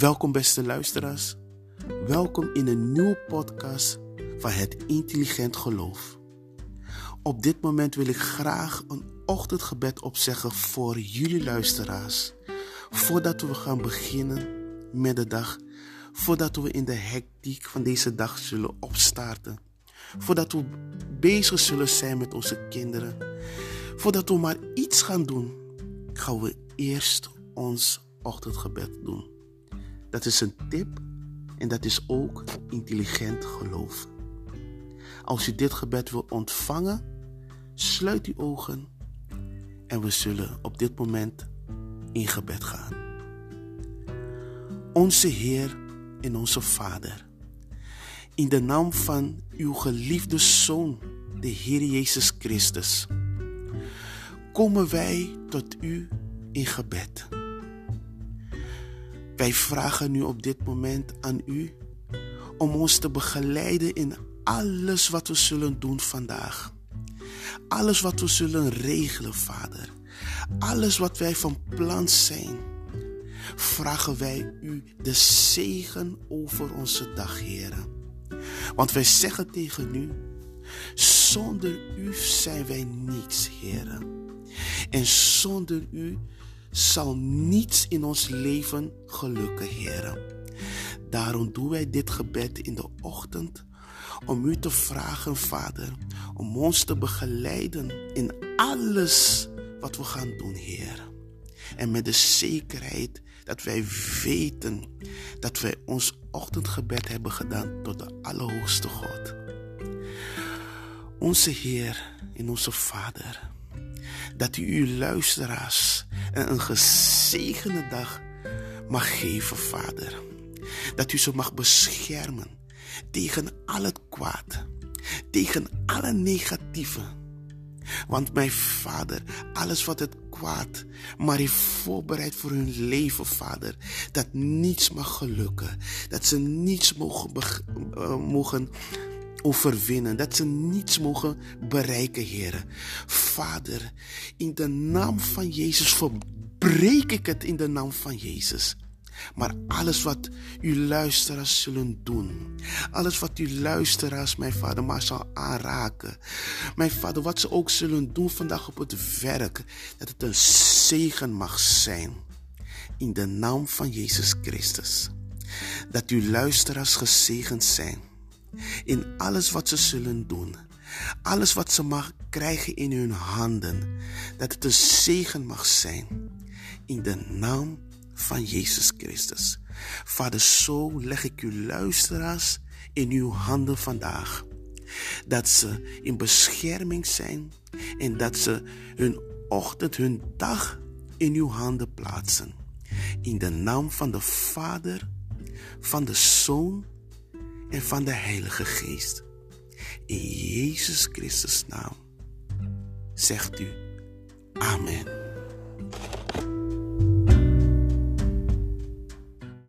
Welkom beste luisteraars. Welkom in een nieuwe podcast van het Intelligent Geloof. Op dit moment wil ik graag een ochtendgebed opzeggen voor jullie luisteraars. Voordat we gaan beginnen met de dag. Voordat we in de hectiek van deze dag zullen opstarten. Voordat we bezig zullen zijn met onze kinderen. Voordat we maar iets gaan doen, gaan we eerst ons ochtendgebed doen. Dat is een tip en dat is ook intelligent geloof. Als u dit gebed wil ontvangen, sluit uw ogen en we zullen op dit moment in gebed gaan. Onze Heer en onze Vader, in de naam van uw geliefde Zoon, de Heer Jezus Christus, komen wij tot u in gebed. Wij vragen nu op dit moment aan u om ons te begeleiden in alles wat we zullen doen vandaag. Alles wat we zullen regelen, Vader. Alles wat wij van plan zijn. Vragen wij u de zegen over onze dag, Heer. Want wij zeggen tegen u, zonder u zijn wij niets, Heer. En zonder u zal niets in ons leven gelukken, Heer. Daarom doen wij dit gebed in de ochtend om u te vragen, Vader, om ons te begeleiden in alles wat we gaan doen, Heer. En met de zekerheid dat wij weten dat wij ons ochtendgebed hebben gedaan tot de Allerhoogste God. Onze Heer en onze Vader, dat u uw luisteraars een gezegende dag mag geven, Vader. Dat u ze mag beschermen tegen al het kwaad, tegen alle negatieve. Want mijn Vader, alles wat het kwaad maar heeft voorbereid voor hun leven, Vader, dat niets mag gelukken, dat ze niets mogen, uh, mogen overwinnen, dat ze niets mogen bereiken, Heer. Vader, in de naam van Jezus verbreek ik het in de naam van Jezus. Maar alles wat uw luisteraars zullen doen, alles wat uw luisteraars, mijn vader, maar zal aanraken, mijn vader, wat ze ook zullen doen vandaag op het werk, dat het een zegen mag zijn. In de naam van Jezus Christus. Dat uw luisteraars gezegend zijn in alles wat ze zullen doen. Alles wat ze mag krijgen in hun handen. Dat het een zegen mag zijn. In de naam van Jezus Christus. Vader, zo leg ik uw luisteraars in uw handen vandaag. Dat ze in bescherming zijn en dat ze hun ochtend, hun dag in uw handen plaatsen. In de naam van de Vader, van de Zoon en van de Heilige Geest. In Jezus Christus naam zegt u Amen.